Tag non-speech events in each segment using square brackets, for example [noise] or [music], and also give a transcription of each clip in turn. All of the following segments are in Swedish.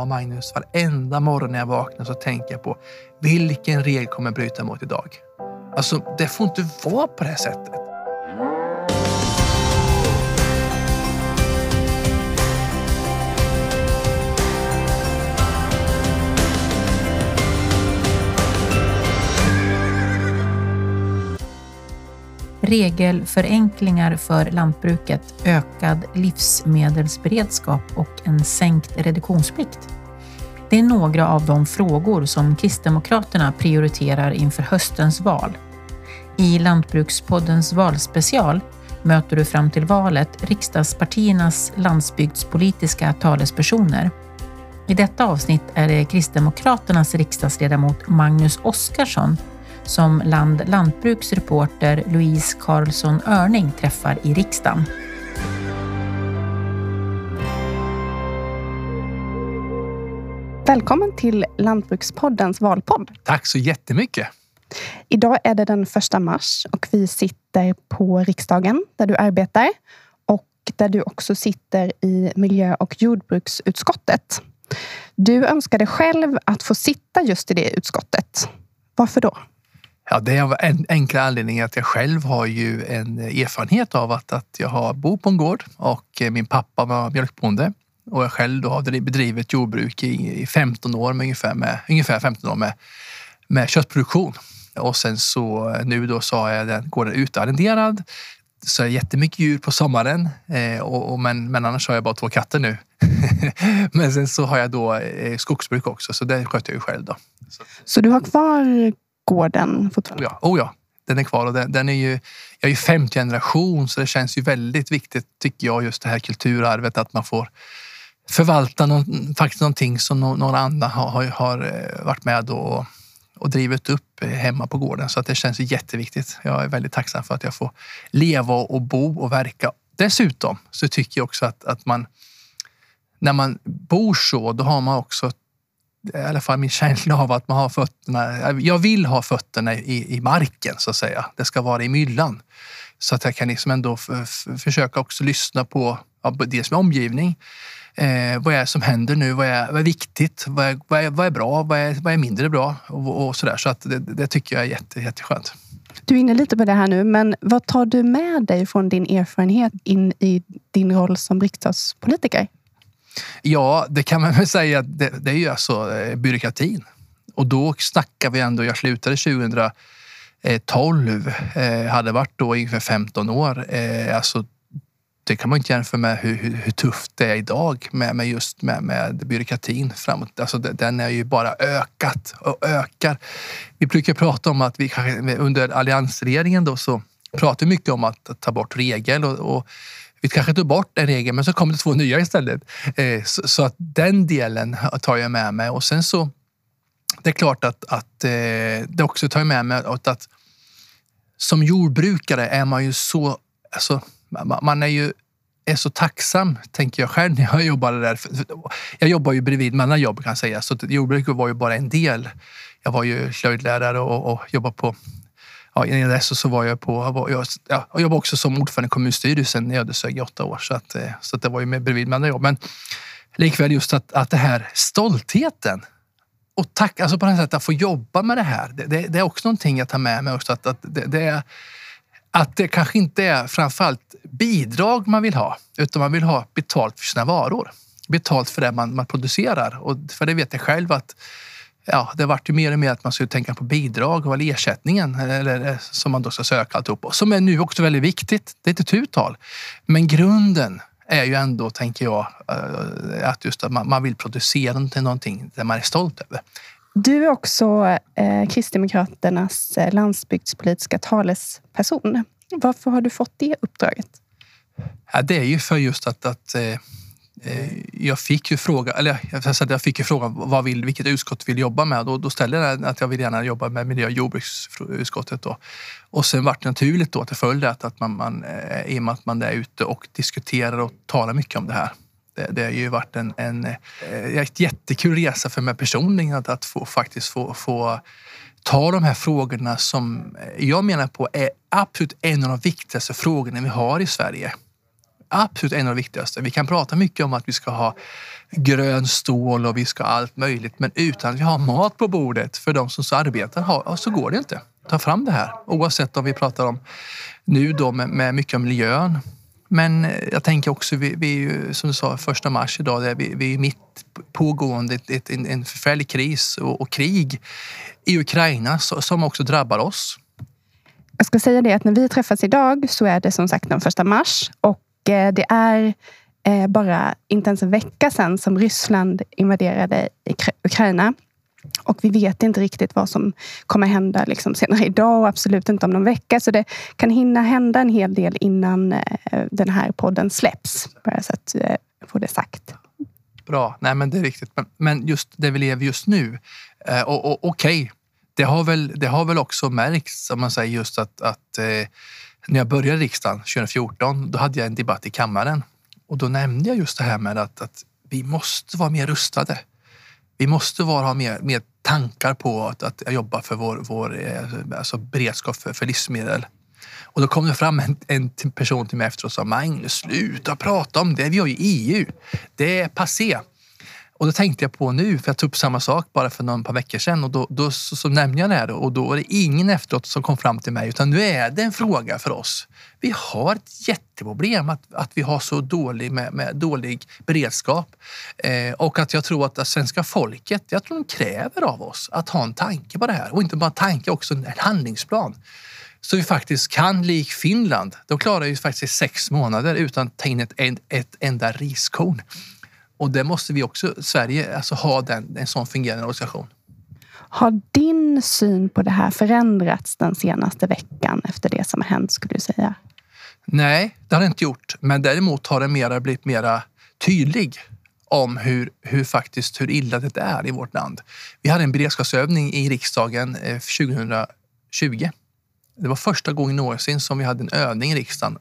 Ja, Magnus, varenda morgon när jag vaknar så tänker jag på vilken regel kommer jag bryta mot idag? Alltså, det får inte vara på det här sättet. Regelförenklingar för lantbruket, ökad livsmedelsberedskap och en sänkt reduktionsplikt. Det är några av de frågor som Kristdemokraterna prioriterar inför höstens val. I Lantbrukspoddens valspecial möter du fram till valet riksdagspartiernas landsbygdspolitiska talespersoner. I detta avsnitt är det Kristdemokraternas riksdagsledamot Magnus Oskarsson som Land Lantbruks reporter Louise Carlsson Örning träffar i riksdagen. Välkommen till Lantbrukspoddens valpodd. Tack så jättemycket. Idag är det den första mars och vi sitter på riksdagen där du arbetar och där du också sitter i miljö och jordbruksutskottet. Du önskade själv att få sitta just i det utskottet. Varför då? Ja, det är av en enkla anledning att jag själv har ju en eh, erfarenhet av att, att jag har bor på en gård och eh, min pappa var mjölkbonde och jag själv då har bedrivit jordbruk i, i 15 år med ungefär, med, ungefär 15 år med, med köttproduktion. Och sen så eh, nu då så har jag den gården utarrenderad. Så jag har jättemycket djur på sommaren, eh, och, och, men, men annars har jag bara två katter nu. [laughs] men sen så har jag då eh, skogsbruk också, så det sköter jag ju själv. Då. Så, så du har kvar gården fortfarande? Oh ja, oh ja. den är kvar och den, den är ju, jag är ju femte generation så det känns ju väldigt viktigt tycker jag just det här kulturarvet att man får förvalta någon, faktiskt någonting som några andra har, har, har eh, varit med och, och drivit upp hemma på gården. Så att det känns jätteviktigt. Jag är väldigt tacksam för att jag får leva och bo och verka. Dessutom så tycker jag också att, att man när man bor så, då har man också i alla fall min känsla av att man har fötterna. Jag vill ha fötterna i, i marken så att säga. Det ska vara i myllan. Så att jag kan liksom ändå försöka också lyssna på ja, dels med omgivning. Eh, vad är det som händer nu? Vad är, vad är viktigt? Vad är, vad är, vad är bra? Vad är, vad är mindre bra? Och, och sådär. Så att det, det, tycker jag är jätte, jätteskönt. Du är inne lite på det här nu, men vad tar du med dig från din erfarenhet in i din roll som riksdagspolitiker? Ja, det kan man väl säga. Det, det är ju alltså eh, byråkratin. Och då snackar vi ändå, jag slutade 2012, eh, hade varit då ungefär 15 år. Eh, alltså, det kan man inte jämföra med hur, hur, hur, tufft det är idag med, med just med, med byråkratin framåt. Alltså, den är ju bara ökat och ökar. Vi brukar prata om att vi under alliansregeringen då så pratar mycket om att ta bort regel och, och vi kanske tog bort en regel, men så kom det två nya istället. Eh, så att den delen tar jag med mig. Och sen så, det är klart att, att eh, det också tar jag med mig att, att som jordbrukare är man ju så, alltså, man är ju är så tacksam, tänker jag själv när jag jobbade där. Jag jobbar ju bredvid med andra jobb kan jag säga, så jordbruket var ju bara en del. Jag var ju slöjdlärare och, och jobbade på ja, innan dess så var jag på, jag, ja, jag jobbade också som ordförande i kommunstyrelsen i Ödeshög i åtta år. Så, att, eh, så att det var ju med bredvid med andra jobb. Men likväl just att, att det här stoltheten och tack, alltså på något sätt att få jobba med det här. Det, det, det är också någonting jag tar med mig. Också, att, att, det, det är, att det kanske inte är framförallt bidrag man vill ha, utan man vill ha betalt för sina varor. Betalt för det man, man producerar. Och för det vet jag själv att ja, det vart ju mer och mer att man skulle tänka på bidrag och ersättningen eller, som man då ska söka alltihop. Som är nu också väldigt viktigt. Det är inte tu tal. Men grunden är ju ändå, tänker jag, eh, att just att man, vill producera till någonting där man är stolt över. Du är också eh, Kristdemokraternas eh, landsbygdspolitiska talesperson. Varför har du fått det uppdraget? Ja, det är ju för just att, att eh, Eh, Eh, jag fick ju fråga, eller jag fick ju frågan vad vill, vilket utskott vill jobba med. Då, då ställde jag att jag vill gärna jobba med miljö och jordbruksutskottet. Då. Och sen vart det naturligt då att det följde att, att man, man, eh, i och med att man är ute och diskuterar och talar mycket om det här. Det, det har ju varit en, en, eh, en jättekul resa för mig personligen att, att få, faktiskt få, få ta de här frågorna som jag menar på är absolut en av de viktigaste frågorna vi har i Sverige absolut en av de viktigaste. Vi kan prata mycket om att vi ska ha grön stål och vi ska ha allt möjligt. Men utan att vi har mat på bordet för de som så arbetar så går det inte. Ta fram det här. Oavsett om vi pratar om nu då med, med mycket om miljön. Men eh, jag tänker också, vi, vi är ju som du sa, första mars idag, där vi, vi är mitt pågående ett, ett, en, en förfärlig kris och, och krig i Ukraina som också drabbar oss. Jag ska säga det att när vi träffas idag så är det som sagt den första mars och det är eh, bara inte ens en vecka sedan som Ryssland invaderade Ukraina. Och vi vet inte riktigt vad som kommer hända liksom senare idag och absolut inte om någon vecka. Så det kan hinna hända en hel del innan eh, den här podden släpps. Bara så att eh, få det sagt. Bra, nej men det är riktigt. Men just det vi lever just nu. Och, och okej, okay. det, har väl, det har väl också märkts om man säger just att, att när jag började i riksdagen 2014, då hade jag en debatt i kammaren och då nämnde jag just det här med att, att vi måste vara mer rustade. Vi måste vara, ha mer, mer tankar på att, att jobba för vår, vår eh, alltså beredskap för, för livsmedel. Och då kom det fram en, en person till mig efteråt och sa Magnus, sluta prata om det. Vi har ju EU. Det är passé. Och då tänkte jag på nu, för jag tog upp samma sak bara för några par veckor sedan och då, då så, så nämnde jag det här och då var det ingen efteråt som kom fram till mig utan nu är det en fråga för oss. Vi har ett jätteproblem att, att vi har så dålig, med, med dålig beredskap eh, och att jag tror att, att svenska folket, jag tror de kräver av oss att ha en tanke på det här och inte bara en tanke, också en handlingsplan. Så vi faktiskt kan, lik Finland, de klarar ju faktiskt sex månader utan att ta in ett, ett, ett enda riskorn. Och det måste vi också, Sverige, alltså ha den, en sån fungerande organisation. Har din syn på det här förändrats den senaste veckan efter det som har hänt, skulle du säga? Nej, det har det inte gjort. Men däremot har den mera blivit mera tydlig om hur, hur faktiskt hur illa det är i vårt land. Vi hade en beredskapsövning i riksdagen 2020. Eh, det var första gången någonsin som vi hade en övning i riksdagen.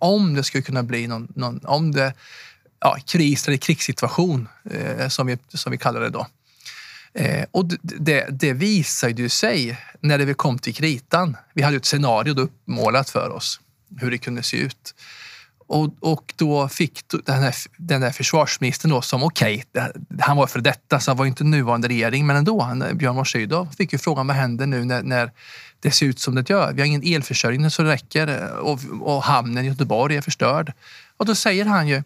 Om det skulle kunna bli någon, någon om det ja, kris eller krigssituation eh, som, vi, som vi kallar det då. Eh, och det, det visade ju sig när det kom till kritan. Vi hade ett scenario då uppmålat för oss hur det kunde se ut. Och, och då fick den här, den här försvarsministern då som okej, okay, han var för detta så han var inte nuvarande regering, men ändå, han, Björn von Sydow fick ju frågan vad händer nu när, när det ser ut som det gör. Vi har ingen elförsörjning så det räcker och, och hamnen i Göteborg är förstörd. Och då säger han ju,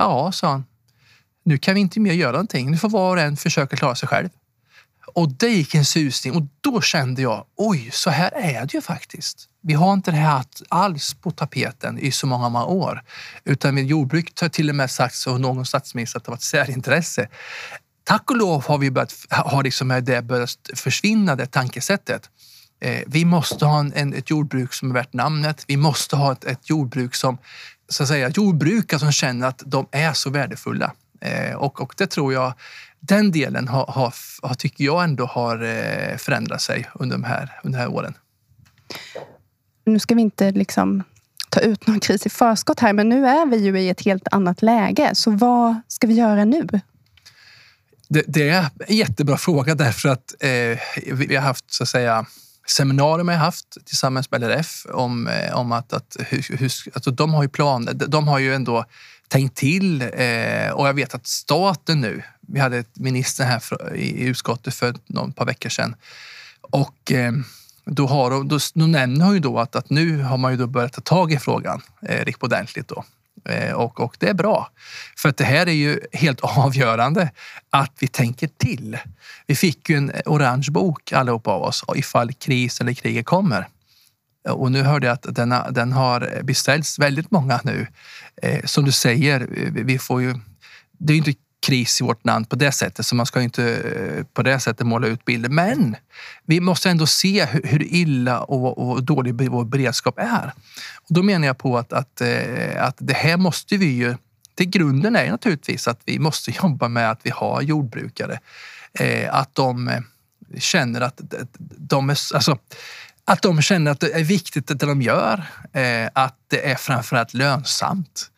Ja, sa han. Nu kan vi inte mer göra någonting. Nu får var och en försöka klara sig själv. Och det gick en susning och då kände jag, oj, så här är det ju faktiskt. Vi har inte det här alls på tapeten i så många, många år. Utan med jordbruk har till och med sagt så någon statsminister att det var ett särintresse. Tack och lov har vi börjat, har liksom det börjat försvinna, det tankesättet. Eh, vi måste ha en, ett jordbruk som är värt namnet. Vi måste ha ett, ett jordbruk som så att säga, jordbrukare som känner att de är så värdefulla. Eh, och, och det tror jag, den delen har, har, har, tycker jag ändå har eh, förändrat sig under de här, under de här åren. Nu ska vi inte liksom ta ut någon kris i förskott här, men nu är vi ju i ett helt annat läge. Så vad ska vi göra nu? Det, det är en jättebra fråga därför att eh, vi har haft så att säga seminarium jag haft tillsammans med LRF om, eh, om att, att hur, hur, alltså de har ju planer. De har ju ändå tänkt till eh, och jag vet att staten nu, vi hade ett minister här för, i, i utskottet för någon par veckor sedan och eh, då, har, då, då nämner hon ju då att, att nu har man ju då börjat ta tag i frågan eh, riktigt ordentligt. Då. Eh, och, och det är bra. För att det här är ju helt [laughs] avgörande att vi tänker till. Vi fick ju en orange bok allihopa av oss ifall kris eller kriget kommer. Eh, och nu hörde jag att den, den har beställts väldigt många nu. Eh, som du säger, vi får ju... Det är ju inte kris i vårt land på det sättet, så man ska inte eh, på det sättet måla ut bilder. Men vi måste ändå se hur, hur illa och, och, dålig vår beredskap är. Och då menar jag på att, att, eh, att det här måste vi ju det grunden är naturligtvis att vi måste [laughs] jobba med att vi har jordbrukare. Eh, att de känner att de är, alltså, att de känner att det är viktigt det de gör. Att det är framförallt lönsamt.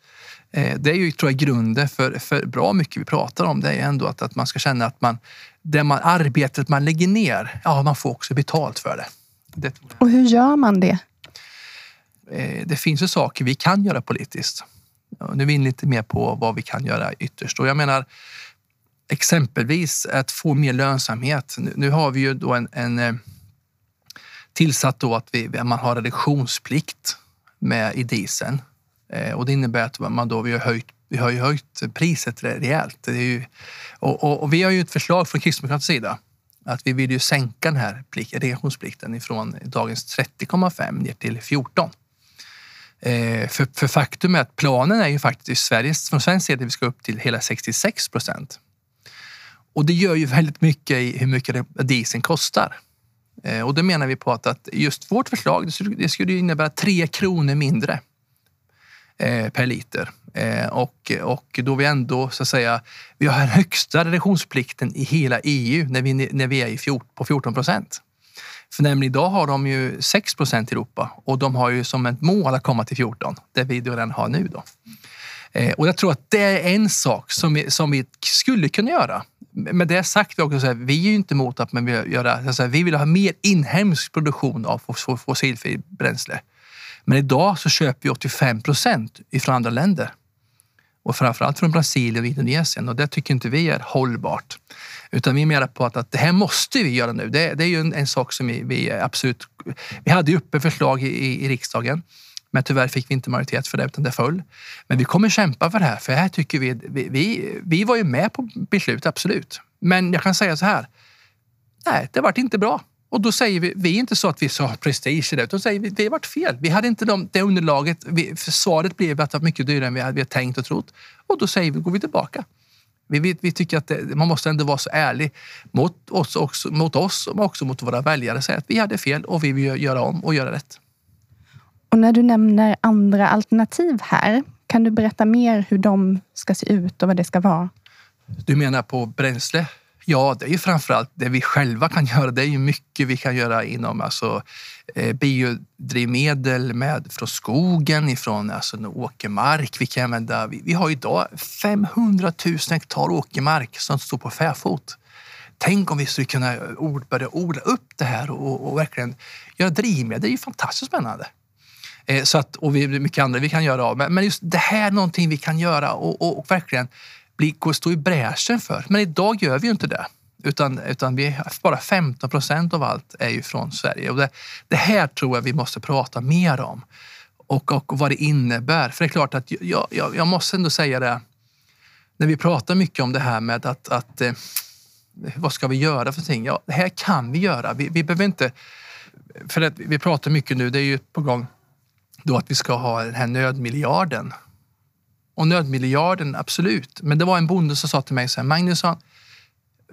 Eh, det är ju tror jag, grunden för, för bra mycket vi pratar om. Det är ändå att, att man ska känna att man, det man, arbetet man lägger ner, ja, man får också betalt för det. det Och hur gör man det? Eh, det finns ju saker vi kan göra politiskt. Nu är vi in lite mer på vad vi kan göra ytterst. Och jag menar exempelvis att få mer lönsamhet. Nu har vi ju då en, en eh, tillsatt då att vi, man har reduktionsplikt med i dieseln. Eh, och det innebär att man då, vi, har höjt, vi har höjt priset rejält. Det är ju, och, och, och, vi har ju ett förslag från Kristdemokraternas sida att vi vill ju sänka den här reaktionsplikten ifrån dagens 30,5 ner till 14. Eh, för, för, faktum är att planen är ju faktiskt i Sverige, från svensk sida att vi ska upp till hela 66 procent. Och det gör ju väldigt mycket i hur mycket dieseln kostar. Eh, och då menar vi på att, att just vårt förslag det skulle innebära tre kronor mindre Eh, per liter. Eh, och, och då vi ändå så att säga, vi har högsta reduktionsplikten i hela EU när vi, när vi är i fjort, på 14 procent. För nämligen idag har de ju 6 procent i Europa och de har ju som ett mål att komma till 14, det vi redan har nu. Då. Eh, och jag tror att det är en sak som vi, som vi skulle kunna göra. Med det sagt, vi, också så här, vi är ju inte emot att man vill göra, så här, vi vill ha mer inhemsk produktion av fossilfri bränsle. Men idag så köper vi 85 procent ifrån andra länder och framförallt från Brasilien och Indonesien och det tycker inte vi är hållbart. Utan vi menar på att, att det här måste vi göra nu. Det, det är ju en, en, sak som vi, vi absolut... Vi hade ju uppe förslag i, i riksdagen men tyvärr fick vi inte majoritet för det utan det föll. Men vi kommer kämpa för det här för här tycker vi, vi, vi, vi var ju med på beslutet, absolut. Men jag kan säga så här. Nej, det vart inte bra. Och då säger vi, vi är inte så att vi sa prestige i det, utan säger vi, det har varit fel. Vi hade inte de, det underlaget. Vi, svaret blev att det var mycket dyrare än vi hade, vi hade tänkt och trott. Och då säger vi, går vi tillbaka. Vi, vi, vi tycker att det, man måste ändå vara så ärlig mot oss, också, mot oss och också mot våra väljare. Säga att vi hade fel och vi vill göra om och göra rätt. Och när du nämner andra alternativ här, kan du berätta mer hur de ska se ut och vad det ska vara? Du menar på bränsle? Ja, det är ju framförallt det vi själva kan göra. Det är ju mycket vi kan göra inom alltså, eh, biodrivmedel med, från skogen, ifrån alltså, åkermark. Vi, kan använda, vi, vi har idag 500 000 hektar åkermark som står på fäfot. Tänk om vi skulle kunna börja odla upp det här och, och verkligen göra drivmedel. Det är ju fantastiskt spännande. Eh, så att, och vi, mycket andra vi kan göra. Men, men just det här är någonting vi kan göra och, och, och verkligen bli, stå i bräschen för. Men idag gör vi ju inte det. Utan, utan vi, bara 15 procent av allt är ju från Sverige. Och det, det här tror jag vi måste prata mer om. Och, och vad det innebär. För det är klart att jag, jag, jag måste ändå säga det. När vi pratar mycket om det här med att, att eh, vad ska vi göra för någonting? Ja, det här kan vi göra. Vi, vi behöver inte... För att vi pratar mycket nu, det är ju på gång då att vi ska ha den här nödmiljarden. Och nödmiljarden, absolut. Men det var en bonde som sa till mig så här, Magnusson,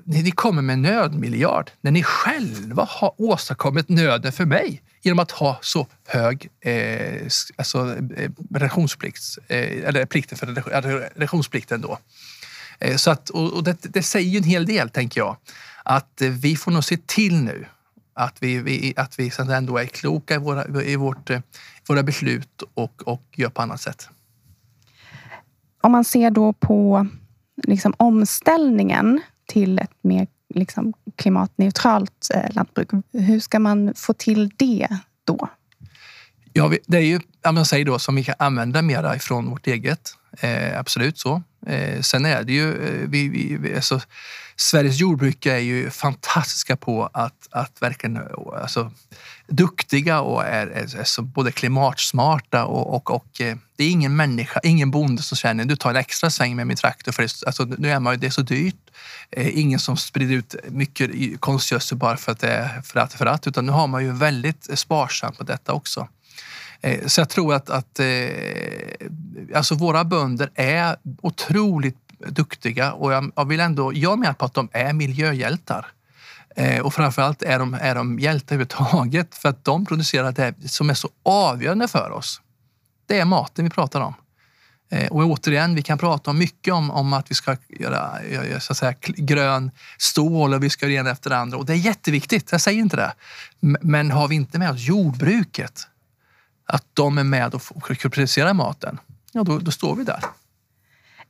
ni kommer med nödmiljard när ni själva har åstadkommit nöden för mig genom att ha så hög eh, alltså, eh, eh, eller plikten för alltså, reduktionsplikten då. Eh, så att, och, och det, det, säger en hel del, tänker jag, att eh, vi får nog se till nu att vi, vi att vi ändå är kloka i, våra, i vårt eh, våra beslut och, och gör på annat sätt. Om man ser då på liksom omställningen till ett mer liksom klimatneutralt eh, lantbruk. Hur ska man få till det då? Ja, det är ju jag säger då, som vi kan använda mera ifrån vårt eget. Eh, absolut så. Eh, sen är det ju, eh, vi, vi, alltså, Sveriges jordbrukare är ju fantastiska på att, att verkligen, eh, alltså, duktiga och är, är, är så både klimatsmarta och, och, och, eh, det är ingen människa, ingen bonde som känner du tar en extra sväng med min traktor för det, alltså, nu är man ju, det är så dyrt. Eh, ingen som sprider ut mycket konstgödsel bara för att det är för att, för att, utan nu har man ju väldigt sparsamt på detta också. Eh, så jag tror att, att eh, alltså våra bönder är otroligt duktiga och jag, jag vill ändå, jag menar på att de är miljöhjältar. Eh, och framförallt är de, är de hjältar överhuvudtaget för att de producerar det som är så avgörande för oss. Det är maten vi pratar om. Och återigen, vi kan prata mycket om, om att vi ska göra, så att säga, grön stål och vi ska göra det efter det andra. Och det är jätteviktigt, jag säger inte det. Men har vi inte med oss jordbruket, att de är med och producerar maten, ja då, då står vi där.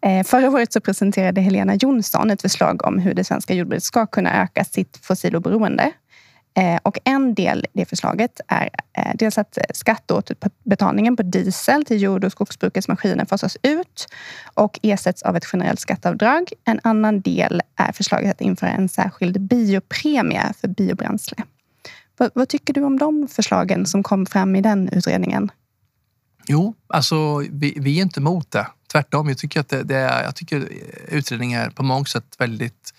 Eh, förra året så presenterade Helena Jonsson ett förslag om hur det svenska jordbruket ska kunna öka sitt fossiloberoende. Eh, och en del i det förslaget är eh, dels att skatteåterbetalningen på diesel till jord och skogsbrukets maskiner fasas ut och ersätts av ett generellt skatteavdrag. En annan del är förslaget att införa en särskild biopremie för biobränsle. Vad, vad tycker du om de förslagen som kom fram i den utredningen? Jo, alltså vi, vi är inte emot det. Tvärtom, jag tycker att det, det är, jag tycker utredningen är på många sätt väldigt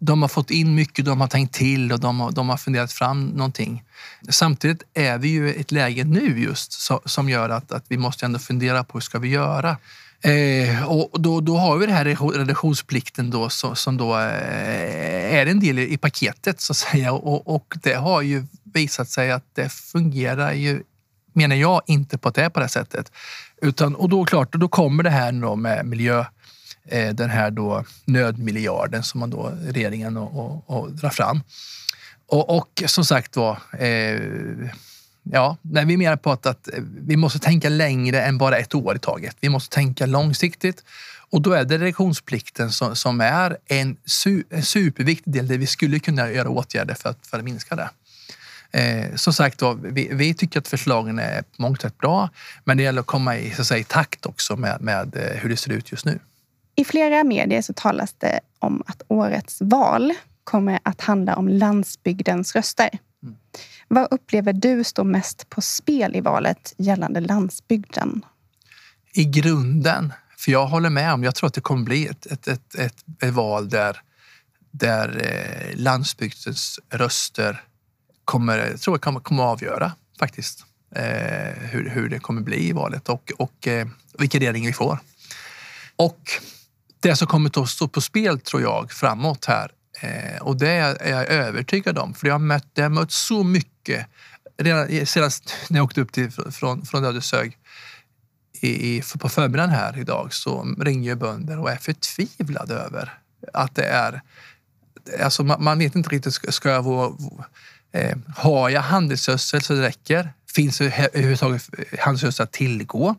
de har fått in mycket, de har tänkt till och de har, de har funderat fram någonting. Samtidigt är vi ju i ett läge nu just så, som gör att, att vi måste ändå fundera på hur ska vi göra? Eh, och då, då har vi den här reduktionsplikten då, så, som då eh, är en del i, i paketet så att säga. Och, och, det har ju visat sig att det fungerar ju, menar jag, inte på att det är på det sättet. Utan, och då klart, då kommer det här då med miljö Eh, den här då nödmiljarden som man då, regeringen och, och, och drar fram. Och, och som sagt var, eh, ja, när vi menar på att, att eh, vi måste tänka längre än bara ett år i taget. Vi måste tänka långsiktigt och då är det reduktionsplikten som, som är en, su, en superviktig del där vi skulle kunna göra åtgärder för att, för att minska det. Eh, som sagt, då, vi, vi, tycker att förslagen är på många sätt bra, men det gäller att komma i, så att säga, i takt också med, med eh, hur det ser ut just nu. I flera medier så talas det om att årets val kommer att handla om landsbygdens röster. Mm. Vad upplever du står mest på spel i valet gällande landsbygden? I grunden, för jag håller med om, jag tror att det kommer bli ett, ett, ett, ett, ett val där, där eh, landsbygdens röster kommer, tror jag kommer, kommer att avgöra faktiskt eh, hur, hur det kommer bli i valet och, och eh, vilken regering vi får. Och det som kommer att stå på spel tror jag framåt här eh, och det är jag övertygad om för jag har mött, jag har mött så mycket. Redan senast när jag åkte upp till, från, från Ödeshög i, på förmiddagen här idag så ringer bönder och är förtvivlade över att det är Alltså man, man vet inte riktigt, ska jag våga, eh, har jag handelsgödsel så det räcker? Finns det överhuvudtaget handelsgödsel att tillgå?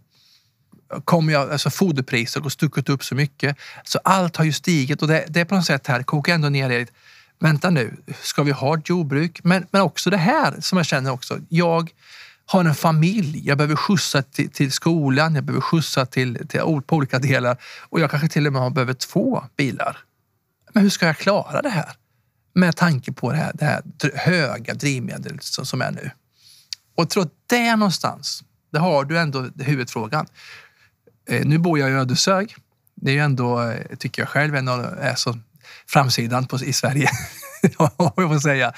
Kommer jag, alltså foderpriser har stuckit upp så mycket. Så allt har ju stigit och det, det är på något sätt här kokar ändå ner det. vänta nu, ska vi ha ett jordbruk? Men, men också det här som jag känner också. Jag har en familj, jag behöver skjutsa till, till skolan, jag behöver skjutsa till, till på olika delar och jag kanske till och med behöver två bilar. Men hur ska jag klara det här? Med tanke på det här, det här höga drivmedel som, som är nu. Och jag tror att det någonstans, det har du ändå huvudfrågan. Eh, nu bor jag i Ödeshög. Det är ju ändå, eh, tycker jag själv, en är så framsidan på, i Sverige. [laughs] jag får säga.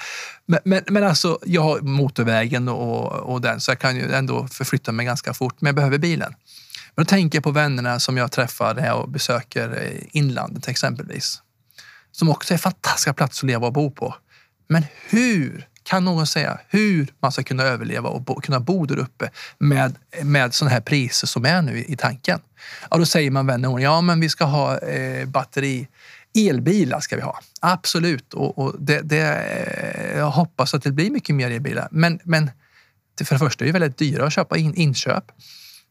Men, men, men, alltså, jag har motorvägen och, och den, så jag kan ju ändå förflytta mig ganska fort. Men jag behöver bilen. Men då tänker jag på vännerna som jag träffar när jag besöker eh, inlandet exempelvis. Som också är fantastiska platser att leva och bo på. Men hur kan någon säga hur man ska kunna överleva och bo, kunna bo där uppe med, med sådana här priser som är nu i, i tanken? Ja, då säger man vänner ja men vi ska ha eh, batteri Elbilar ska vi ha, absolut. Och, och det, det, eh, jag hoppas att det blir mycket mer elbilar. Men, men för det första är det väldigt dyra att köpa in, inköp.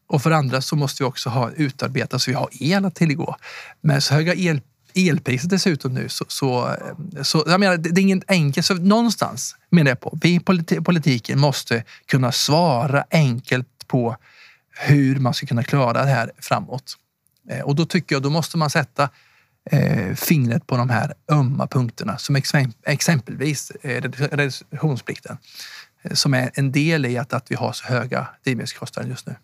Och för det andra så måste vi också ha utarbetat så vi har el att tillgå. Med så höga el, elpriset dessutom nu så, så, så jag menar, det är inget enkelt. Så någonstans menar jag på, vi i politiken måste kunna svara enkelt på hur man ska kunna klara det här framåt. Eh, och då tycker jag, då måste man sätta eh, fingret på de här ömma punkterna som exempelvis eh, reduktionsplikten eh, som är en del i att, att vi har så höga drivmedelskostnader just nu.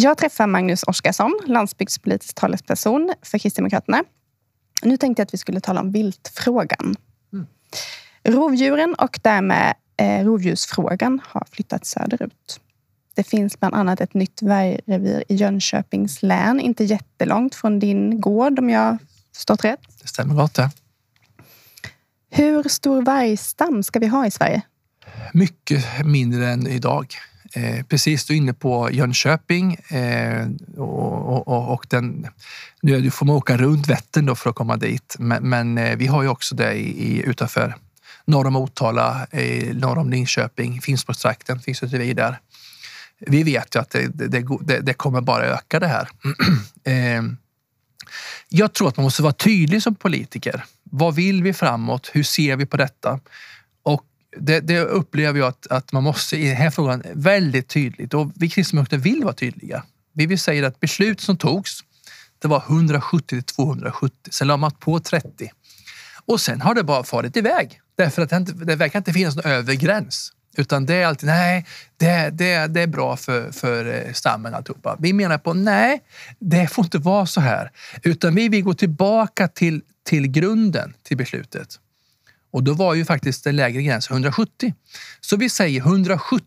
Jag träffar Magnus Oskarsson, landsbygdspolitisk talesperson för Kristdemokraterna. Nu tänkte jag att vi skulle tala om viltfrågan. Mm. Rovdjuren och därmed eh, rovdjursfrågan har flyttat söderut. Det finns bland annat ett nytt vargrevir i Jönköpings län, inte jättelångt från din gård om jag förstått rätt. Det stämmer gott det. Hur stor vargstam ska vi ha i Sverige? Mycket mindre än idag. Eh, precis, du är inne på Jönköping eh, och, och, och, den, nu får man åka runt Vättern då för att komma dit. Men, men eh, vi har ju också det i, i, utanför norr om Motala, eh, norr om Linköping, Finspångstrakten finns ett revir där. Vi vet ju att det, det, det, det kommer bara öka det här. [clears throat] Eh, jag tror att man måste vara tydlig som politiker. Vad vill vi framåt? Hur ser vi på detta? Och det, det upplever jag att, att man måste i den här frågan väldigt tydligt och vi kristdemokrater vill vara tydliga. Vi vill säga att beslut som togs, det var 170 till 270. Sen la man på 30 och sen har det bara farit iväg därför att det, inte, det verkar inte finnas någon övre gräns. Utan det är alltid, nej, det, det, det är bra för, för eh, stammen alltihopa. Vi menar på, nej, det får inte vara så här. Utan vi vill gå tillbaka till, till grunden till beslutet. Och då var ju faktiskt den lägre gränsen 170. Så vi säger 170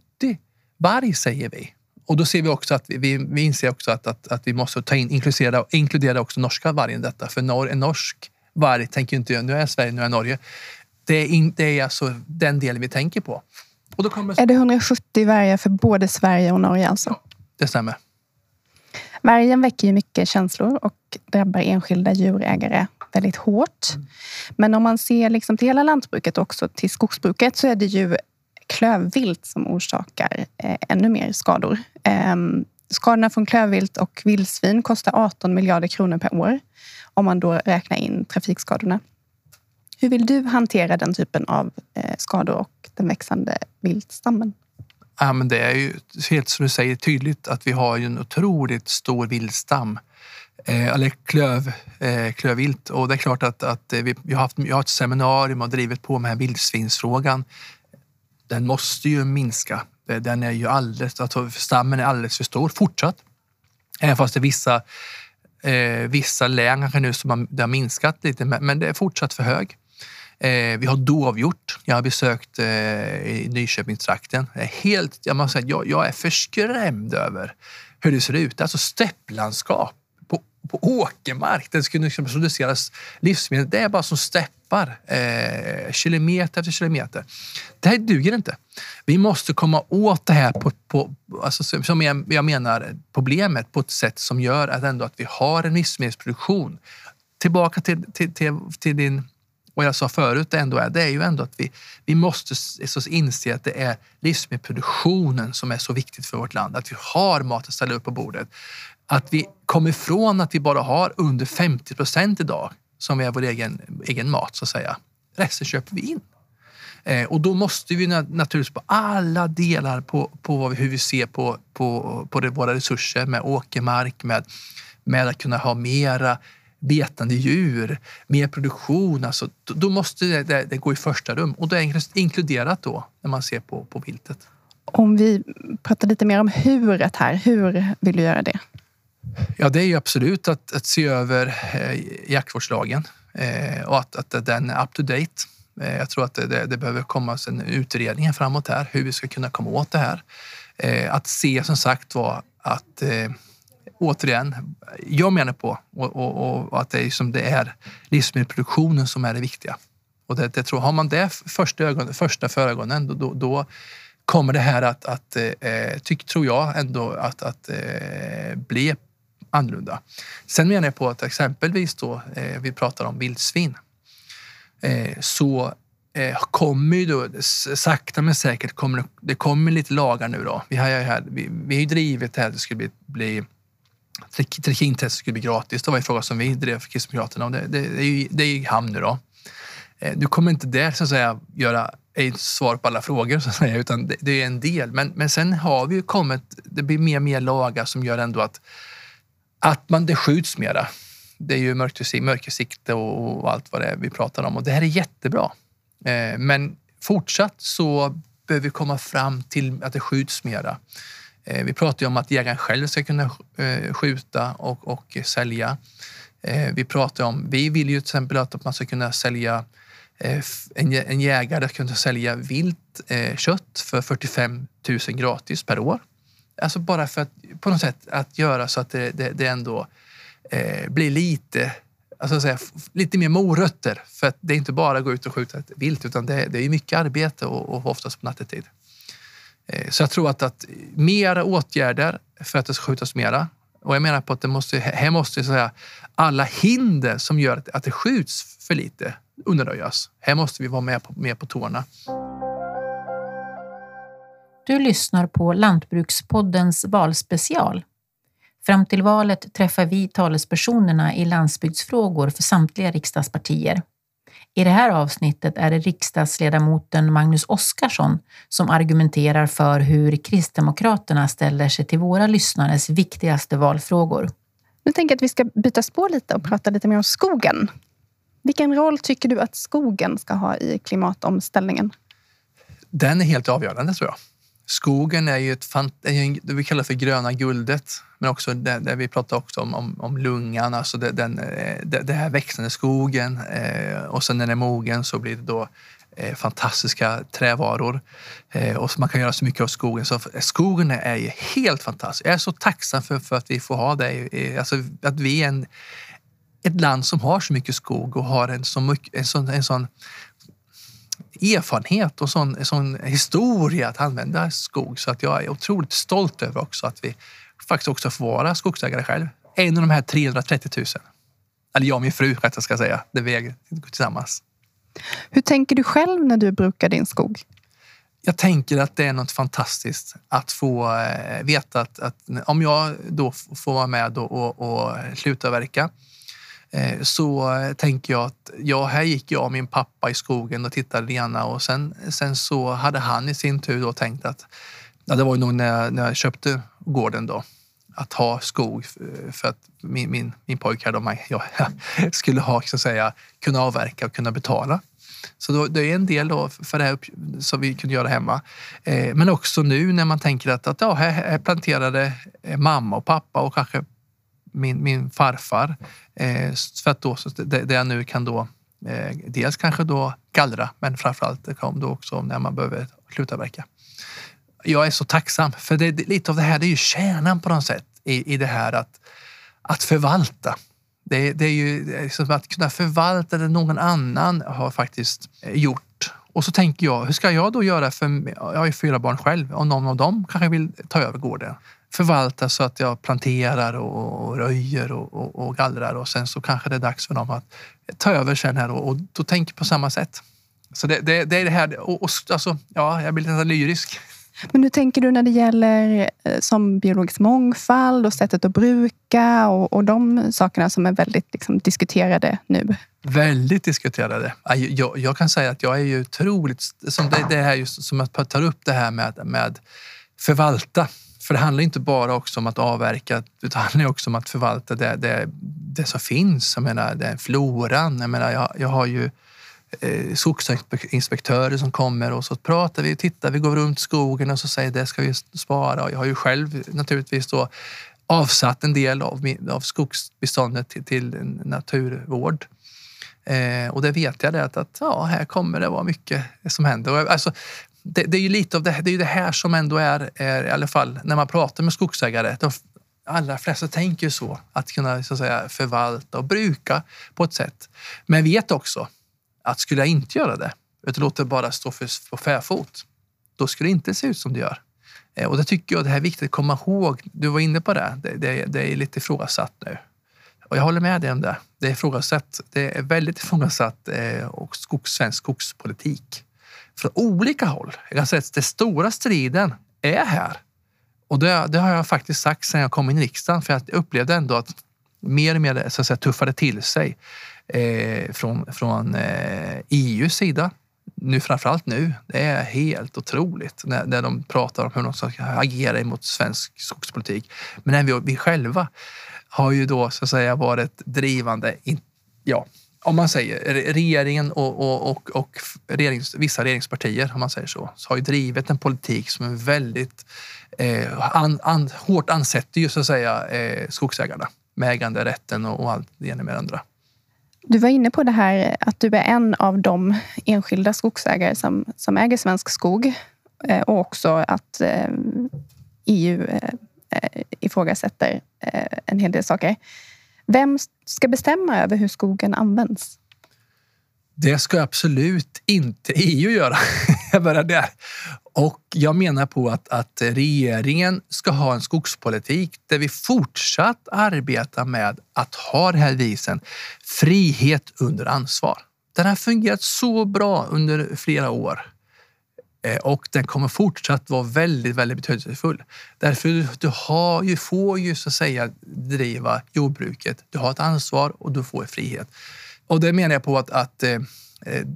varg säger vi. Och då ser vi också att vi, vi inser också att, att, att vi måste ta in, inkludera, inkludera också norska vargen i detta. För norr, en norsk varg tänker inte jag, nu är jag Sverige, nu är jag Norge. Det är, in, det är alltså den delen vi tänker på. Och då kommer... Är det 170 vargar för både Sverige och Norge alltså? Ja, det stämmer. Vargen väcker ju mycket känslor och drabbar enskilda djurägare väldigt hårt. Mm. Men om man ser liksom till hela lantbruket och också till skogsbruket så är det ju klövvilt som orsakar eh, ännu mer skador. Eh, skadorna från klövvilt och vildsvin kostar 18 miljarder kronor per år om man då räknar in trafikskadorna. Hur vill du hantera den typen av eh, skador och den växande viltstammen? Ja, men det är ju helt som du säger tydligt att vi har en otroligt stor vildstam. Eh, eller klöv, eh, klövvilt. Och det är klart att, att vi, vi, har haft vi har ett seminarium och drivit på med vildsvinsfrågan. Den måste ju minska. Eh, den är ju alldeles, alltså stammen är alldeles för stor fortsatt. Även fast det är vissa, eh, vissa län kanske nu som har, det har minskat lite, men det är fortsatt för hög. Eh, vi har dovhjort. Jag har besökt eh, i Nyköpingstrakten. Helt, jag, måste säga, jag, jag är förskrämd över hur det ser ut. Alltså stepplandskap på, på åkermark. Det skulle liksom produceras livsmedel. Det är bara som steppar. Eh, kilometer efter kilometer. Det här duger inte. Vi måste komma åt det här på, på alltså, som jag, jag menar problemet på ett sätt som gör att, ändå att vi har en livsmedelsproduktion. Tillbaka till, till, till, till din och jag sa förut, det, ändå är, det är ju ändå att vi, vi måste inse att det är livsmedelsproduktionen som är så viktigt för vårt land. Att vi har mat att ställa upp på bordet. Att vi kommer ifrån att vi bara har under 50 procent idag som är vår egen, egen mat, så att säga. Resten köper vi in. Eh, och då måste vi naturligtvis på alla delar på, på hur vi ser på, på, på det, våra resurser med åkermark, med, med att kunna ha mera betande djur, mer produktion. Alltså, då måste det, det, det, gå i första rum och det är inkluderat då när man ser på, på viltet. Om vi pratar lite mer om huret här, hur vill du göra det? Ja, det är ju absolut att, att se över eh, jaktvårdslagen eh, och att, att den är up to date. Eh, jag tror att det, det, behöver komma en utredning framåt här, hur vi ska kunna komma åt det här. Eh, att se som sagt var att eh, återigen, jag menar på och, och, och, att det är, som det är livsmedelsproduktionen som är det viktiga. Och det, det tror, har man det första, ögon, första för ögonen, då, då, då, kommer det här att, att eh, tyck, tror jag ändå, att, att eh, bli annorlunda. Sen menar jag på att exempelvis då, eh, vi pratar om vildsvin, eh, så eh, kommer ju då sakta men säkert kommer det kommer lite lagar nu då. Vi har ju här, vi, vi har ju drivit det här att det skulle bli, bli trikintestet skulle bli gratis. Det var en fråga som vi drev för Kristdemokraterna och det, det, det, är ju, det är i hamn nu då. Eh, du kommer inte där så att säga göra ett svar på alla frågor så att säga, utan det, det, är en del. Men, men sen har vi ju kommit, det blir mer och mer lagar som gör ändå att, att man, det skjuts mera. Det är ju mörkersikte och, och allt vad det är vi pratar om och det här är jättebra. Eh, men fortsatt så behöver vi komma fram till att det skjuts mera. Eh, vi pratar ju om att jägaren själv ska kunna eh, skjuta och, och sälja. Eh, vi pratar om, vi vill ju till exempel att man ska kunna sälja en, jägare ska kunna sälja vilt kött för 45 000 gratis per år. Alltså bara för att på något sätt att göra så att det, det, det ändå blir lite, alltså säga, lite mer morötter. För att det är inte bara att gå ut och skjuta ett vilt utan det, det är mycket arbete och, och oftast på nattetid. Eh, så jag tror att, att mera åtgärder för att det ska skjutas mera. Och jag menar på att det måste, här måste så säga, alla hinder som gör att det skjuts för lite undanröjas. Här måste vi vara med på, med på tårna. Du lyssnar på Lantbrukspoddens valspecial. Fram till valet träffar vi talespersonerna i landsbygdsfrågor för samtliga riksdagspartier. I det här avsnittet är det riksdagsledamoten Magnus Oskarsson som argumenterar för hur Kristdemokraterna ställer sig till våra lyssnares viktigaste valfrågor. Nu tänker jag att vi ska byta spår lite och prata lite mer om skogen. Vilken roll tycker du att skogen ska ha i klimatomställningen? Den är helt avgörande tror jag. Skogen är ju ett, det vi kallar för gröna guldet, men också det, det vi pratar också om, om, om lungan, alltså det, den, eh, det, det här växande skogen. Eh, och sen när den är mogen så blir det då eh, fantastiska trävaror. Eh, och man kan göra så mycket av skogen. Så skogen är ju helt fantastisk. Jag är så tacksam för, för att vi får ha det. Eh, alltså, att vi är en, ett land som har så mycket skog och har en, så mycket, en, sån, en sån erfarenhet och sån, sån historia att använda skog. Så att jag är otroligt stolt över också att vi faktiskt också får vara skogsägare själv. En av de här 330 000. Eller jag och min fru, rätt jag ska säga. Det vi äger tillsammans. Hur tänker du själv när du brukar din skog? Jag tänker att det är något fantastiskt att få eh, veta att, att om jag då får vara med och, och, och slutavverka Eh, så tänker jag att ja, här gick jag och min pappa i skogen och tittade Lena och sen, sen så hade han i sin tur då tänkt att ja, det var nog när jag, när jag köpte gården då att ha skog för att min, min, min pojk här då, jag, [laughs] skulle ha, så att säga, kunna avverka och kunna betala. Så då, det är en del då för det här som vi kunde göra hemma. Eh, men också nu när man tänker att, att ja, här, här planterade mamma och pappa och kanske min, min farfar. Eh, för att då, det, det jag nu kan då eh, dels kanske då gallra, men framförallt det kom då också när man behöver sluta verka. Jag är så tacksam, för det, det, lite av det här det är ju kärnan på något sätt i, i det här att, att förvalta. Det, det är ju det är som att kunna förvalta det någon annan har faktiskt eh, gjort. Och så tänker jag, hur ska jag då göra? För jag har ju fyra barn själv och någon av dem kanske vill ta över gården förvalta så att jag planterar och röjer och, och, och gallrar och sen så kanske det är dags för dem att ta över sen här och, och då tänker på samma sätt. Så det, det, det är det här, och, och, alltså, ja, jag blir lite lyrisk. Men hur tänker du när det gäller eh, som biologisk mångfald och sättet att bruka och, och de sakerna som är väldigt liksom, diskuterade nu? Väldigt diskuterade. Jag, jag, kan säga att jag är ju otroligt... Som det, det här just, som jag tar upp det här med, med förvalta. För det handlar inte bara också om att avverka, det handlar också om att förvalta det, det, det som finns. Jag menar, det är floran. Jag, menar, jag, jag har ju eh, skogsinspektörer som kommer och så pratar vi, tittar, vi går runt skogen och så säger det ska vi spara. Och jag har ju själv naturligtvis då avsatt en del av, av skogsbeståndet till, till naturvård. Eh, och det vet jag det att, att ja, här kommer det vara mycket som händer. Och, alltså, det, det, är ju lite av det, det, är det här som ändå är, är, i alla fall när man pratar med skogsägare. De allra flesta tänker ju så, att kunna så att säga, förvalta och bruka på ett sätt. Men vet också att skulle jag inte göra det, utan låta det bara stå för, på fäfot, då skulle det inte se ut som det gör. Eh, och det tycker jag det är viktigt att komma ihåg. Du var inne på det. Det, det, det är lite ifrågasatt nu. Och jag håller med dig om det. Det är ifrågasatt. Det är väldigt ifrågasatt eh, och skogs, svensk skogspolitik från olika håll. Jag kan säga att den stora striden är här. Och det, det, har jag faktiskt sagt sedan jag kom in i riksdagen för jag upplevde ändå att mer och mer så att säga, tuffade till sig eh, från, från eh, EUs sida. Nu framförallt nu. Det är helt otroligt när, när de pratar om hur de ska agera mot svensk skogspolitik. Men även vi, vi själva har ju då så att säga varit drivande. In, ja, om man säger regeringen och, och, och, och regerings, vissa regeringspartier, om man säger så, så har ju drivit en politik som är väldigt eh, an, an, hårt ansätter ju så att säga eh, skogsägarna med äganderätten och, och allt det ena med det andra. Du var inne på det här att du är en av de enskilda skogsägare som, som äger svensk skog eh, och också att eh, EU eh, eh, ifrågasätter eh, en hel del saker. Vem ska bestämma över hur skogen används? Det ska absolut inte EU göra. [laughs] jag börjar där. Och jag menar på att, att regeringen ska ha en skogspolitik där vi fortsatt arbetar med att ha den här visen frihet under ansvar. Den har fungerat så bra under flera år och den kommer fortsatt vara väldigt, väldigt betydelsefull. Därför du har ju, får ju så att säga driva jordbruket. Du har ett ansvar och du får frihet. Och det menar jag på att, att eh,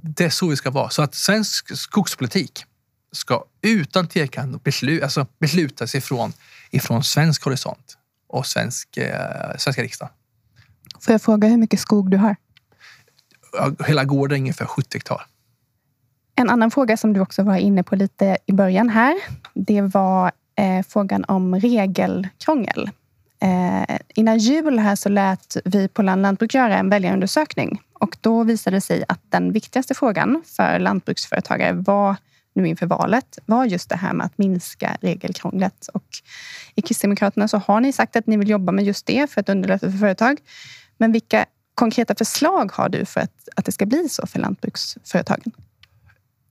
det är så vi ska vara. Så att svensk skogspolitik ska utan tvekan beslut, alltså beslutas ifrån, ifrån svensk horisont och svensk, eh, svenska riksdagen. Får jag fråga hur mycket skog du har? Hela gården är ungefär 70 hektar. En annan fråga som du också var inne på lite i början här, det var eh, frågan om regelkrångel. Eh, innan jul här så lät vi på Land Lantbruk göra en väljarundersökning och då visade det sig att den viktigaste frågan för lantbruksföretagare var nu inför valet var just det här med att minska regelkrånglet. Och I Kristdemokraterna så har ni sagt att ni vill jobba med just det för att underlätta för företag. Men vilka konkreta förslag har du för att, att det ska bli så för lantbruksföretagen?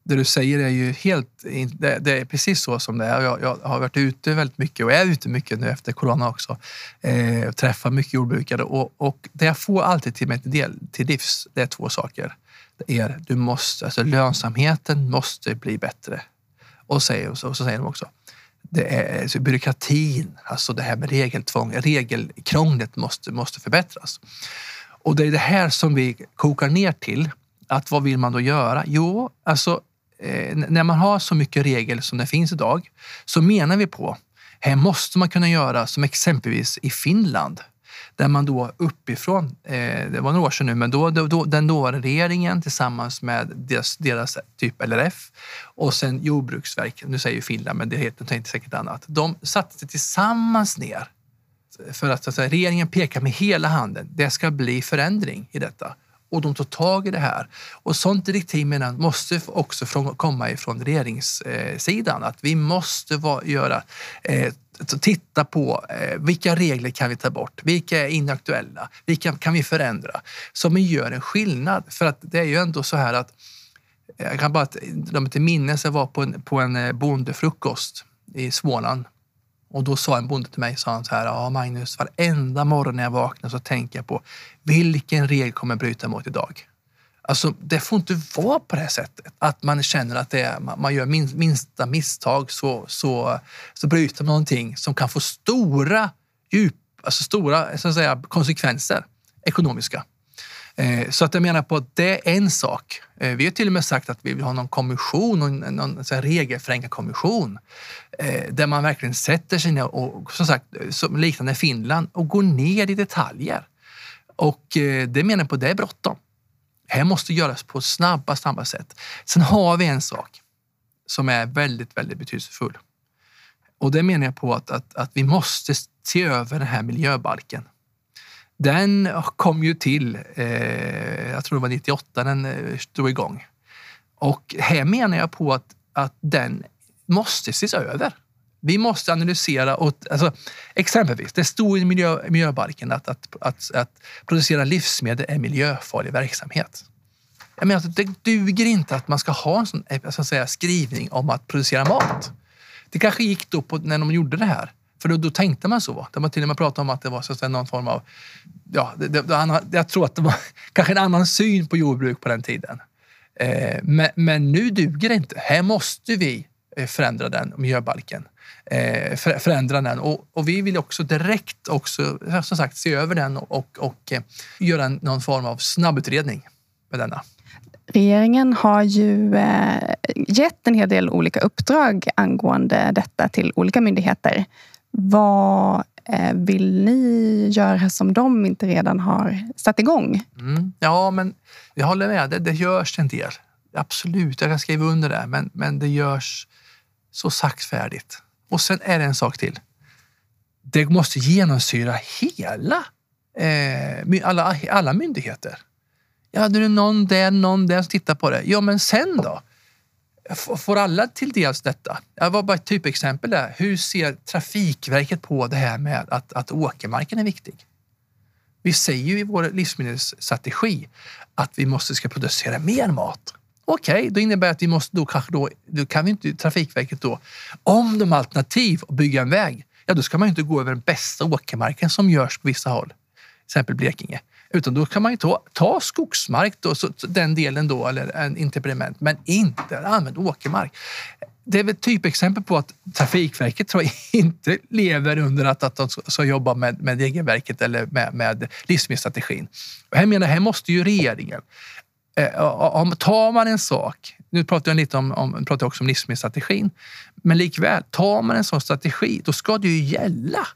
Det du säger är ju helt... Det, är precis så som det är. Jag, jag, har varit ute väldigt mycket och är ute mycket nu efter corona också. Eh, träffar mycket jordbrukare och, och det jag får alltid till mig till, del, till livs, det är två saker. Det är du måste, alltså lönsamheten måste bli bättre. Och, säger, och så, och så säger de också, det är alltså byråkratin, alltså det här med regeltvång, regelkrånglet måste, måste förbättras. Och det är det här som vi kokar ner till. Att vad vill man då göra? Jo, alltså eh, när man har så mycket regler som det finns idag så menar vi på här måste man kunna göra som exempelvis i Finland där man då uppifrån, eh, det var några år sedan nu, men då, då, då den dåvarande regeringen tillsammans med deras, deras typ LRF och sen Jordbruksverket, nu säger ju Finland, men det heter inte säkert annat. De satte sig tillsammans ner för att, att säga, regeringen pekar med hela handen. Det ska bli förändring i detta och de tar tag i det här. Och sånt direktiv menar måste också från, komma ifrån regeringssidan. Att vi måste va, göra, eh, titta på eh, vilka regler kan vi ta bort? Vilka är inaktuella? Vilka kan vi förändra? Som gör en skillnad. För att det är ju ändå så här att eh, jag kan bara dra mig till minnes, jag var på en, på en eh, bondefrukost i Småland och då sa en bonde till mig, sa han så här, ja Magnus, varenda morgon när jag vaknar så tänker jag på vilken regel kommer jag bryta mot idag? Alltså, det får inte vara på det här sättet. Att man känner att det är, man gör minsta misstag så, så, så bryter man någonting som kan få stora, djup, alltså stora så att säga, konsekvenser ekonomiska. Eh, så att jag menar på att det är en sak. Eh, vi har till och med sagt att vi vill ha någon kommission, någon, någon regelförenklad kommission eh, där man verkligen sätter sig ner och som sagt, som liknande Finland och går ner i detaljer. Och det menar jag på, det är bråttom. Det här måste göras på snabba, snabba sätt. Sen har vi en sak som är väldigt, väldigt betydelsefull. Och det menar jag på att, att, att vi måste se över den här miljöbalken den kom ju till, eh, jag tror det var 98 den eh, drog igång. Och här menar jag på att, att den måste ses över. Vi måste analysera, och, alltså, exempelvis, det stod i miljö, miljöbalken att, att, att, att producera livsmedel är miljöfarlig verksamhet. Jag menar det duger inte att man ska ha en sån eh, så att säga, skrivning om att producera mat. Det kanske gick då på, när de gjorde det här. För då, då tänkte man så. De har till och med pratat om att det var så att säga, någon form av... Ja, det, det, jag tror att det var [laughs] kanske en annan syn på jordbruk på den tiden. Eh, men, men, nu duger det inte. Här måste vi eh, förändra den miljöbalken. Eh, förändra den. Och, och, vi vill också direkt också, som sagt, se över den och, och, och eh, göra en, någon form av snabbutredning med denna. Regeringen har ju eh, gett en hel del olika uppdrag angående detta till olika myndigheter. Vad eh, vill ni göra som de inte redan har satt igång? Mm. Ja, men jag håller med. Det, det görs en del. Absolut, jag kan skriva under det. Men, men det görs så saktfärdigt. Och sen är det en sak till. Det måste genomsyra hela, eh, alla, alla myndigheter. Ja, det är det någon där, någon där som tittar på det. Ja, men sen då? Får alla till dels detta? Jag var bara ett typexempel där. Hur ser Trafikverket på det här med att, att åkermarken är viktig? Vi säger ju i vår livsmedelsstrategi att vi måste ska producera mer mat Okej, okay, då innebär det att vi måste då kanske då, då kan vi inte Trafikverket då, om de har alternativ att bygga en väg, ja då ska man inte gå över den bästa åkermarken som görs på vissa håll, till exempel Blekinge. Utan då kan man ju ta, ta skogsmark, då, så, den delen då, eller en impediment, men inte använd åkermark. Det är väl typexempel på att Trafikverket tror jag [laughs] inte lever under att, att de ska jobba med, med regelverket eller med, med livsmedelsstrategin. Och här menar här måste ju regeringen eh, om tar man en sak, nu pratar jag lite om, om, pratar också om livsmedelsstrategin, men likväl, tar man en sån strategi, då ska det ju gälla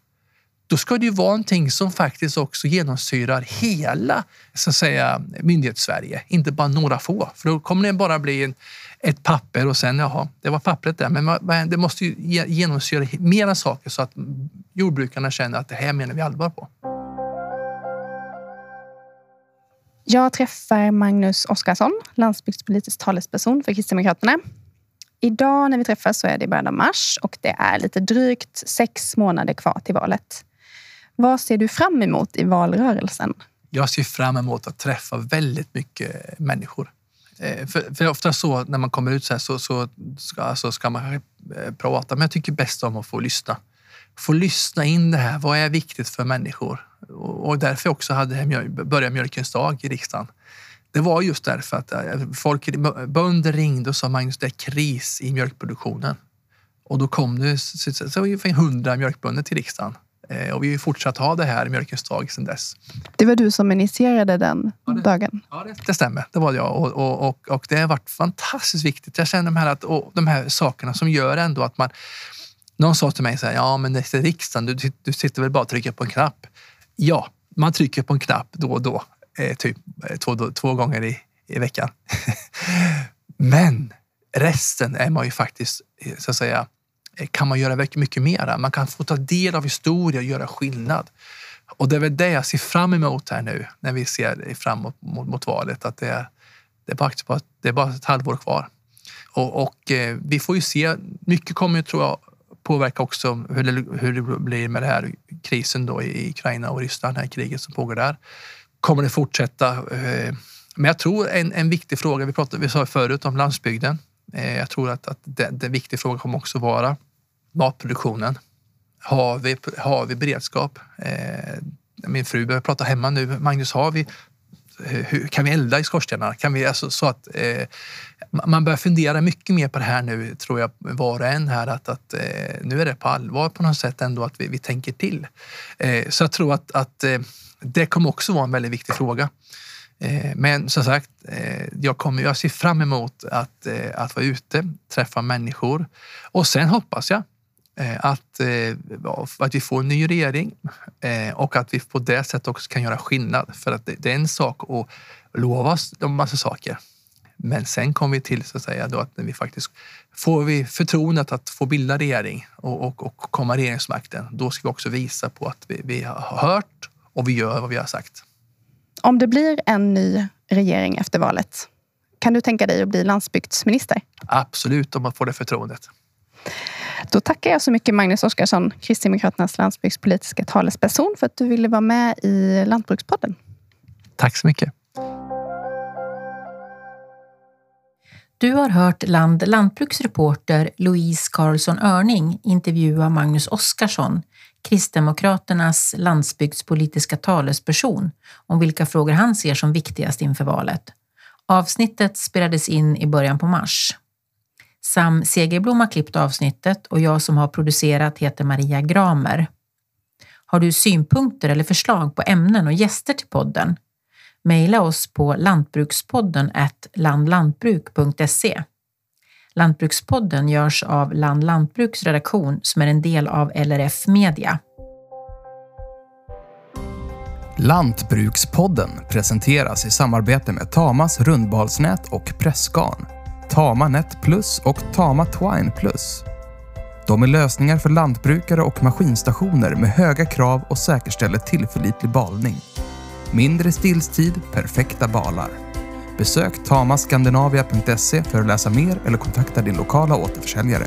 då ska det ju vara någonting som faktiskt också genomsyrar hela så att säga, myndighetssverige, inte bara några få. För då kommer det bara bli en, ett papper och sen, jaha, det var pappret där. Men det måste ju genomsyra mera saker så att jordbrukarna känner att det här menar vi allvar på. Jag träffar Magnus Oskarsson, landsbygdspolitisk talesperson för Kristdemokraterna. Idag när vi träffas så är det i början av mars och det är lite drygt sex månader kvar till valet. Vad ser du fram emot i valrörelsen? Jag ser fram emot att träffa väldigt mycket människor. Eh, för, för ofta så när man kommer ut så här så, så ska, så ska man eh, prata, men jag tycker bäst om att få lyssna. Få lyssna in det här. Vad är viktigt för människor? Och därför också hade jag börjat Mjölkens dag i riksdagen. Det var just därför att eh, folk, bönder ringde och sa Magnus, det är kris i mjölkproduktionen. Och då kom det så ungefär hundra mjölkbönder till riksdagen. Eh, och vi har fortsatt ha det här Mjölkens dag sedan dess. Det var du som initierade den ja, det, dagen? Ja, det, det, stämmer. Det var jag. Och, och, och, och, det har varit fantastiskt viktigt. Jag känner de här, att, de här sakerna som gör ändå att man... Någon sa till mig så här, ja men det är riksdagen, du, du sitter väl bara och trycker på en knapp? Ja, man trycker på en knapp då och då. Eh, typ eh, två, två gånger i, i veckan. [laughs] men resten är man ju faktiskt, eh, så att säga, kan man göra mycket mera. Man kan få ta del av historia och göra skillnad. Och det är väl det jag ser fram emot här nu när vi ser framåt mot, mot valet. Att det är, det, är bara, det är bara ett halvår kvar. Och, och eh, vi får ju se. Mycket kommer tror jag påverka också hur det, hur det blir med den här krisen då i Ukraina och Ryssland, det här kriget som pågår där. Kommer det fortsätta? Eh, men jag tror en, en viktig fråga, vi, pratade, vi sa förut om landsbygden. Eh, jag tror att, att det, det viktig fråga kommer också vara matproduktionen. Har vi, har vi beredskap? Eh, min fru börjar prata hemma nu. Magnus, har vi, eh, hur, kan vi elda i skorstenarna? Kan vi, alltså, så att, eh, man börjar fundera mycket mer på det här nu, tror jag, var och en här. Att, att eh, nu är det på allvar på något sätt ändå att vi, vi tänker till. Eh, så jag tror att, att eh, det kommer också vara en väldigt viktig fråga. Eh, men som sagt, eh, jag, kommer, jag ser fram emot att, att vara ute, träffa människor och sen hoppas jag att, eh, att vi får en ny regering eh, och att vi på det sättet också kan göra skillnad. För att det är en sak att lova en massa saker. Men sen kommer vi till så att säga då att när vi faktiskt får vi förtroendet att få bilda regering och, och, och komma regeringsmakten. Då ska vi också visa på att vi, vi har hört och vi gör vad vi har sagt. Om det blir en ny regering efter valet, kan du tänka dig att bli landsbygdsminister? Absolut, om man får det förtroendet. Då tackar jag så mycket Magnus Oskarsson, Kristdemokraternas landsbygdspolitiska talesperson för att du ville vara med i Lantbrukspodden. Tack så mycket. Du har hört Land lantbruksreporter Louise Karlsson Örning intervjua Magnus Oskarsson, Kristdemokraternas landsbygdspolitiska talesperson, om vilka frågor han ser som viktigast inför valet. Avsnittet spelades in i början på mars. Sam Segerblom har klippt avsnittet och jag som har producerat heter Maria Gramer. Har du synpunkter eller förslag på ämnen och gäster till podden? Mejla oss på lantbrukspodden landlantbruk.se. Lantbrukspodden görs av Land Lantbruks redaktion som är en del av LRF Media. Lantbrukspodden presenteras i samarbete med Tamas rundbalsnät och Pressgarn Tama Net Plus och Tama Twine Plus. De är lösningar för lantbrukare och maskinstationer med höga krav och säkerställer tillförlitlig balning. Mindre stillstid, perfekta balar. Besök tamaskandinavia.se för att läsa mer eller kontakta din lokala återförsäljare.